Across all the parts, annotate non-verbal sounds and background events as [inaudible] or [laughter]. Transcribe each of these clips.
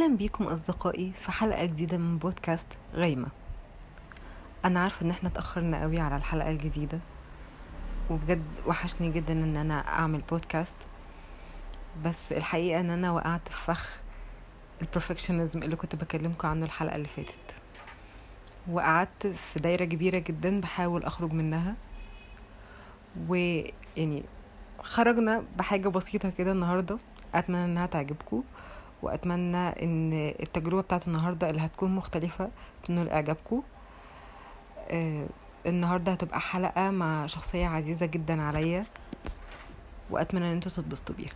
أهلا بيكم أصدقائي في حلقة جديدة من بودكاست غيمة. أنا عارفة إن إحنا اتأخرنا قوي على الحلقة الجديدة وبجد وحشني جدا إن أنا أعمل بودكاست. بس الحقيقة إن أنا وقعت في فخ البرفكشنزم اللي كنت بكلمكم عنه الحلقة اللي فاتت. وقعدت في دايرة كبيرة جدا بحاول أخرج منها. ويعني خرجنا بحاجة بسيطة كده النهاردة أتمنى إنها تعجبكم. وأتمنى إن التجربة بتاعت النهاردة اللي هتكون مختلفة تنول إعجابكم آه النهاردة هتبقى حلقة مع شخصية عزيزة جدا عليا وأتمنى إن أنتوا تتبسطوا بيها.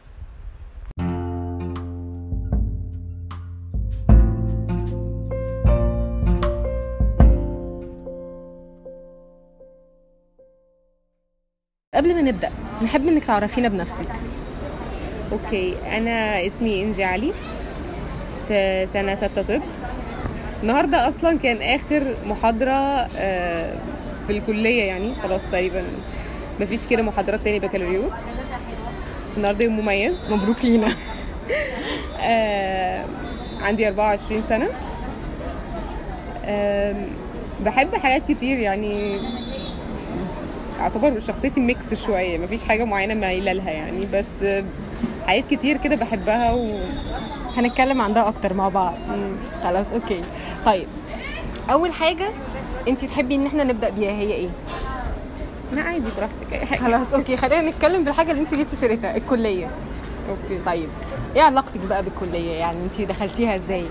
قبل ما نبدأ نحب إنك تعرفينا بنفسك. أوكي أنا اسمي إنجي علي. في سنة ستة طب. النهارده أصلا كان آخر محاضرة آه، في الكلية يعني. خلاص تقريبا مفيش كده محاضرات تاني بكالوريوس. النهارده يوم مميز. مبروك لينا. [laughs] آه، عندي 24 سنة. بحب حاجات كتير يعني. أعتبر شخصيتي mix شوية. مفيش حاجة معينة مايلة لها يعني. بس حاجات كتير كده بحبها و... هنتكلم عن ده أكتر مع بعض. خلاص okay. طيب أول حاجة أنت تحبي إن إحنا نبدأ بيها هي إيه؟ لا عادي براحتك أي حاجة. خلاص okay. خلينا نتكلم بالحاجة اللي أنت جبتي سيرتها الكلية. okay طيب. إيه علاقتك بقى بالكلية؟ يعني أنت دخلتيها إزاي؟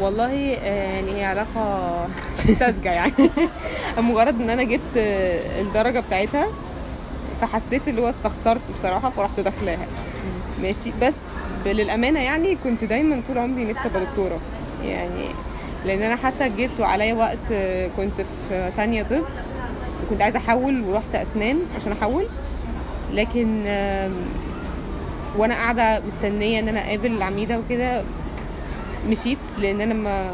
والله آه، يعني هي علاقة [laughs] ساذجة يعني. [laughs] مجرد إن أنا جبت الدرجة بتاعتها فحسيت اللي هو استخسرت بصراحة فرحت داخلاها. ماشي. بس للامانه يعني كنت دايما طول عمري نفسي أبقى دكتورة. يعني لأن أنا حتى جيت وعليا وقت كنت في تانية طب وكنت عايزة أحول ورحت أسنان عشان أحول. لكن وأنا قاعدة مستنية إن أنا أقابل العميدة وكده مشيت. لأن أنا ما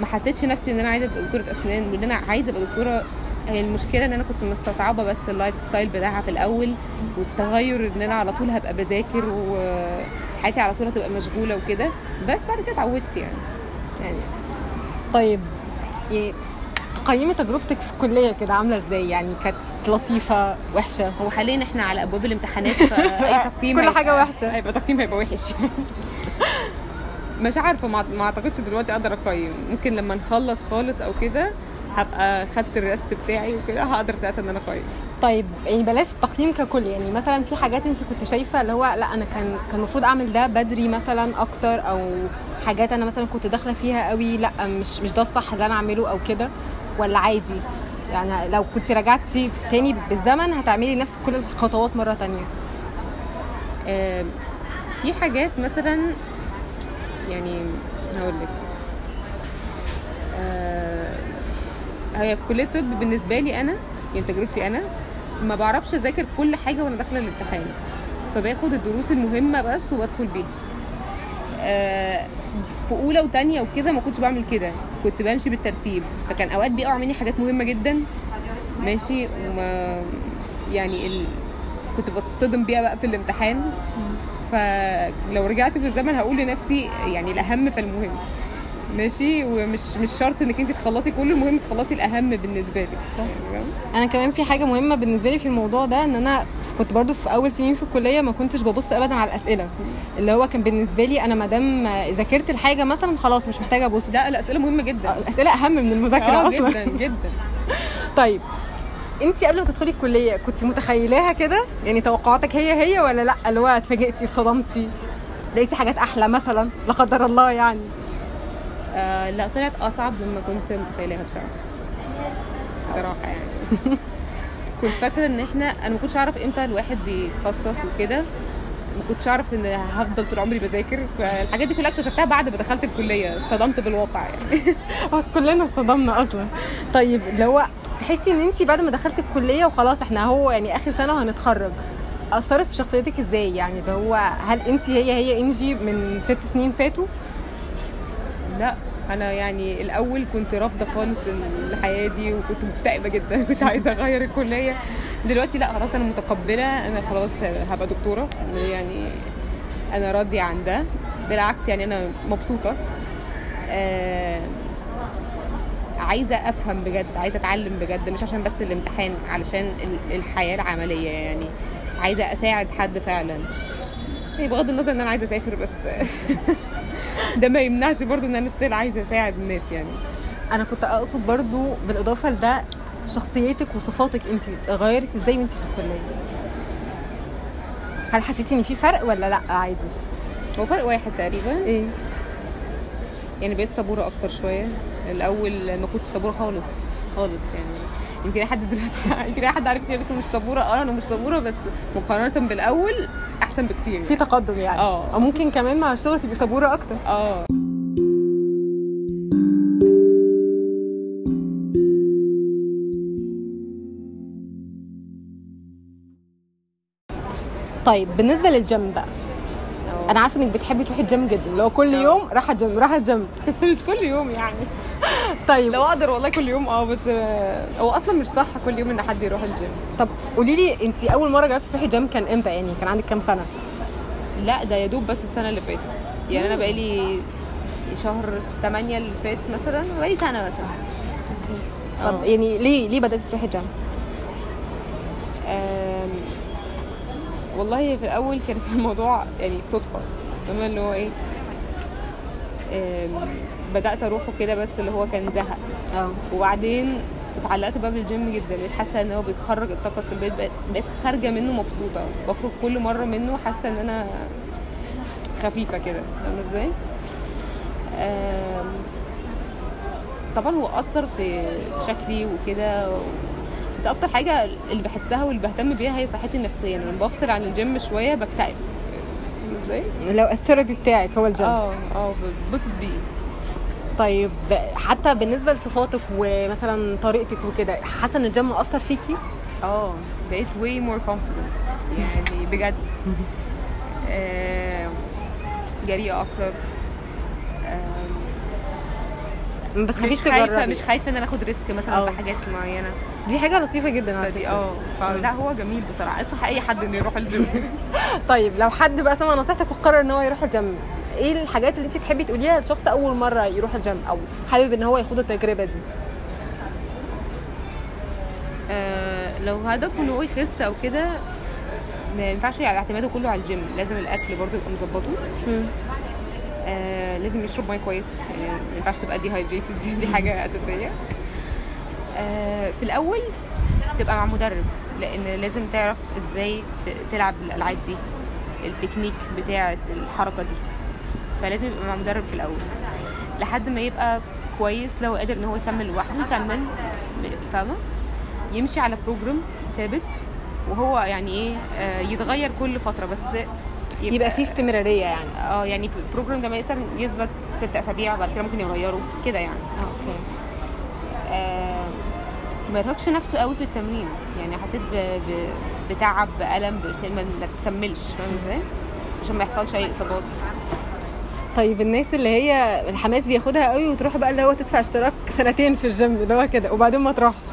ما حسيتش نفسي إن أنا عايزة أبقى دكتورة أسنان وإن أنا عايزة أبقى دكتورة هي المشكلة إن أنا كنت مستصعبة بس ال lifestyle بتاعها في الأول والتغير إن أنا على طول هبقى بذاكر وحياتي على طول هتبقى مشغولة وكده. بس بعد كده اتعودت يعني. يعني. طيب يعني تقيمي تجربتك في الكلية كده عاملة إزاي؟ يعني كانت لطيفة وحشة؟ هو حاليا إحنا على أبواب الامتحانات فأي [laughs] تقييم كل حاجة وحشة. هيبقى تقييم هيبقى وحش. [laughs] مش عارفة ما ما أعتقدش دلوقتي أقدر أقيم. ممكن لما نخلص خالص أو كده هبقى خدت الريست بتاعي وكده هقدر ساعتها إن أنا اقيم طيب يعني بلاش التقييم ككل. يعني مثلا في حاجات أنت كنت شايفة اللي هو لأ أنا كان كان المفروض أعمل ده بدري مثلا أكتر أو حاجات أنا مثلا كنت داخلة فيها قوي لأ مش مش ده الصح اللي أنا أعمله أو كده ولا عادي؟ يعني لو كنت رجعتي تاني بالزمن هتعملي نفس كل الخطوات مرة تانية. آم، في حاجات مثلا يعني هقول لك. آه، هي في كلية الطب بالنسبة لي أنا يعني تجربتي أنا ما بعرفش أذاكر كل حاجة وأنا داخلة الامتحان. فباخد الدروس المهمة بس وبدخل بيها. آه، في أولى وتانية وكده ما كنتش بعمل كده. كنت بمشي بالترتيب. فكان أوقات بيقع مني حاجات مهمة جدا. ماشي؟ وما يعني ال... كنت بتصطدم بيها بقى في الامتحان. فلو رجعت في الزمن هقول لنفسي يعني الأهم فالمهم ماشي؟ ومش مش شرط انك انت تخلصي كل المهم تخلصي الأهم بالنسبة لك. يعني أنا كمان في حاجة مهمة بالنسبة لي في الموضوع ده إن أنا كنت برضو في أول سنين في الكلية ما كنتش ببص ابدا على الأسئلة. اللي هو كان بالنسبة لي أنا ما دام ذاكرت الحاجة مثلا خلاص مش محتاجة أبص. لا الأسئلة مهمة جدا. الأسئلة أهم من المذاكرة آه أصلا. جدا جدا. [laughs] طيب انت قبل ما تدخلي الكلية كنت متخيلاها كده؟ يعني توقعاتك هي هي ولا لأ؟ اللي هو اتفاجئتي اتصدمتي لقيتي حاجات أحلى مثلا لا قدر الله يعني. آه لا طلعت أصعب مما كنت متخيلاها بصراحة. بصراحة يعني. [laughs] كنت فاكرة إن إحنا أنا ما كنتش أعرف إمتى الواحد بيتخصص وكده. ما كنتش أعرف إن هفضل طول عمري بذاكر. فالحاجات دي كلها اكتشفتها بعد ما دخلت الكلية. اصطدمت بالواقع يعني. [laughs] آه كلنا اصطدمنا أصلا. طيب هو تحسي إن انت بعد ما دخلتي الكلية وخلاص إحنا هو يعني آخر سنة وهنتخرج أثرت في شخصيتك إزاي؟ يعني اللي هو هل انت هي هي إنجي من ست سنين فاتوا؟ لا أنا يعني الأول كنت رافضة خالص الحياة دي وكنت مكتئبة جدا [laughs] كنت عايزة أغير الكلية. دلوقتي لا خلاص أنا متقبلة أنا خلاص هبقى دكتورة. يعني أنا راضية عن ده. بالعكس يعني أنا مبسوطة. آه عايزة أفهم بجد عايزة أتعلم بجد مش عشان بس الامتحان علشان ال- الحياة العملية يعني. عايزة أساعد حد فعلا. بغض النظر إن أنا عايزة أسافر بس. [laughs] ده ما يمنعش برضو إن أنا ستيل عايزة أساعد الناس يعني. أنا كنت أقصد برضو بالإضافة لده شخصيتك وصفاتك أنت اتغيرت إزاي وأنت في الكلية؟ هل حسيتي إن في فرق ولا لأ؟ عادي. هو فرق واحد تقريبا. إيه؟ يعني بقيت صبورة أكتر شوية. الأول ما كنتش صبورة خالص خالص يعني. يمكن حد دلوقتي [laughs] يمكن أي حد عارف يقول لك مش صبورة. آه أنا مش صبورة بس مقارنة بالأول أحسن بكتير في تقدم يعني. آه. ممكن كمان مع الشغل تبقي صبورة أكتر. آه. طيب بالنسبة للجيم بقى أنا عارفة إنك بتحبي تروحي الجيم جدا هو كل آه. يوم رايحه الجيم رايحه الجيم [laughs] مش كل يوم يعني. طيب. لو أقدر والله كل يوم آه بس آه، هو أصلا مش صح كل يوم إن حد يروح الجيم طب قولي لي أنت أول مرة جربتي تروحي جيم كان إمتى؟ يعني كان عندك كام سنة؟ لا ده يا دوب بس السنة اللي فاتت. يعني أنا بقالي شهر 8 اللي فات مثلا بقالي سنة مثلا. طب آه. يعني ليه ليه بدأتي تروحي الجيم والله في الأول كانت [laughs] الموضوع يعني صدفة. فاهمه اللي هو إيه بدأت أروحه كده بس اللي هو كان زهق. آه. وبعدين اتعلقت بقى بالجيم جدا. بقيت حاسة إن هو بيتخرج الطاقة السلبية بقيت خارجة منه مبسوطة. بخرج كل مرة منه حاسة إن أنا خفيفة كده. فاهمة إزاي؟ طبعا هو أثر في شكلي وكده. بس أكتر حاجة اللي بحسها واللي بهتم بيها هي صحتي النفسية. لما بفصل عن الجيم شوية بكتئب. إزاي؟ لو ال therapy بتاعك هو الجيم. آه آه بتبسط بيه. طيب حتى بالنسبة لصفاتك ومثلا طريقتك وكده حاسة إن الجيم اثر فيكي؟ آه بقيت way more confident. يعني بجد. [laughs] آم، جريئة أكتر. آم، ما خايفة تجربي. مش خايفة إن أنا آخد risk مثلا آه. في حاجات معينة. دي حاجة لطيفة جدا على فكرة. آه فلا هو جميل بصراحة. أنصح أي حد إنه يروح الجيم [laughs] طيب لو حد بقى سمع نصيحتك وقرر إن هو يروح الجيم إيه الحاجات اللي انت تحبي تقوليها لشخص اول مرة يروح الجيم أو حابب ان هو يخوض التجربة دي؟ آه، لو هدفه إن هو يخس أو كده ما ينفعش اعتماده كله على الجيم. لازم الأكل برضه يبقى مظبطه. آه لازم يشرب مية كويس. يعني ما ينفعش تبقى dehydrated دي, دي حاجة أساسية. آه في الأول تبقى مع مدرب لأن لازم تعرف إزاي تلعب الألعاب دي التكنيك بتاعة الحركة دي. فلازم يبقى مع مدرب في الأول. لحد ما يبقى كويس لو قادر إن هو يكمل لوحده يكمل فاهمة؟ يمشي على program ثابت وهو يعني إيه آه يتغير كل فترة بس يبقى في استمرارية يعني. آه يعني ال program ده مثلا يثبت ست أسابيع بعد كده ممكن يغيروا كده يعني. okay. آه ما يرهقش نفسه قوي في التمرين. يعني حسيت ب... ب... بتعب ما ما تكملش فاهم إزاي؟ عشان ما يحصلش أي إصابات. طيب الناس اللي هي الحماس بياخدها قوي وتروح بقى اللي هو تدفع اشتراك سنتين في الجيم اللي هو كده وبعدين ما تروحش.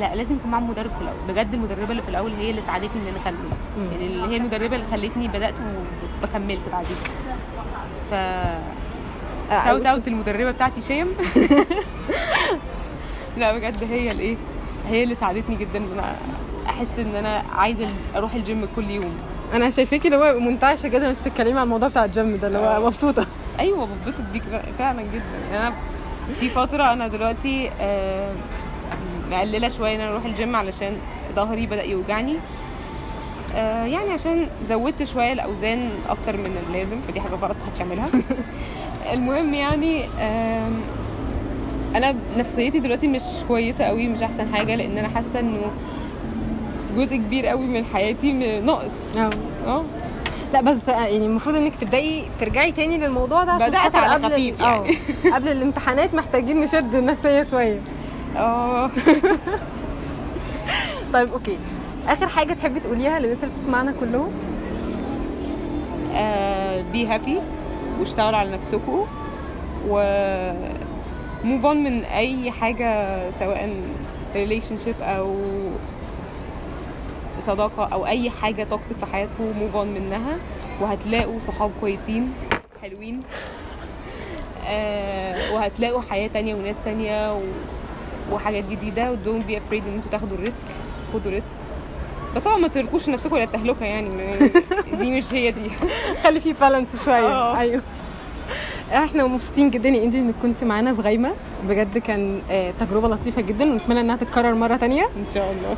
لا لازم يكون معاهم مدرب في الأول. بجد المدربة اللي في الأول هي اللي ساعدتني إن أنا أكمل. يعني اللي هي المدربة اللي خلتني بدأت وكملت بعدين. ف shout out المدربة بتاعتي شيم. [laughs] لا بجد هي الايه هي اللي ساعدتني جدا إن أنا أحس إن أنا عايزة أروح الجيم كل يوم. أنا شايفاكي اللي هو منتعشه كده مش بتتكلمي عن الموضوع بتاع الجيم ده اللي هو آه. مبسوطة. أيوه بتبسط بيك فعلا جدا. يعني أنا في فترة أنا دلوقتي آه، مقللة شوية إن أنا أروح الجيم علشان ظهري بدأ يوجعني. آه، يعني عشان زودت شوية الأوزان أكتر من اللازم فدي حاجة غلط محدش يعملها. [laughs] المهم يعني أنا نفسيتي دلوقتي مش كويسة قوي مش أحسن حاجة لأن أنا حاسة إنه جزء كبير قوي من حياتي ناقص آه أه؟ لا بس يعني المفروض إنك تبدأي ترجعي تاني للموضوع ده عشان خاطر على قبل خفيف يعني. [laughs] قبل الامتحانات محتاجين نشد النفسية شوية. أه. [laughs] طيب okay. آخر حاجة تحبي تقوليها للناس اللي بتسمعنا كلهم؟ be happy واشتغلوا على نفسكم و move on من أي حاجة سواء relationship أو صداقة أو أي حاجة toxic في حياتكم move on منها وهتلاقوا صحاب كويسين حلوين. آه وهتلاقوا حياة تانية وناس تانية و... وحاجات جديدة و don't be afraid إن أنتوا تاخدوا ال risk خدوا risk بس طبعا ما ترموش نفسكم إلى التهلكة يعني دي مش هي دي. [laughs] خلي في balance شوية. آه. أيوه. إحنا مبسوطين جدا يا انجي إنك كنت معانا في غايمة. بجد كان آه، تجربة لطيفة جدا ونتمنى إنها تتكرر مرة تانية. إن شاء الله.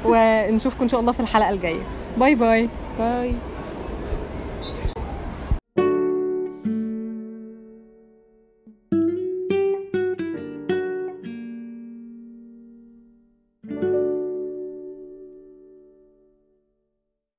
ونشوفكم إن شاء الله في الحلقة الجاية. bye bye. bye.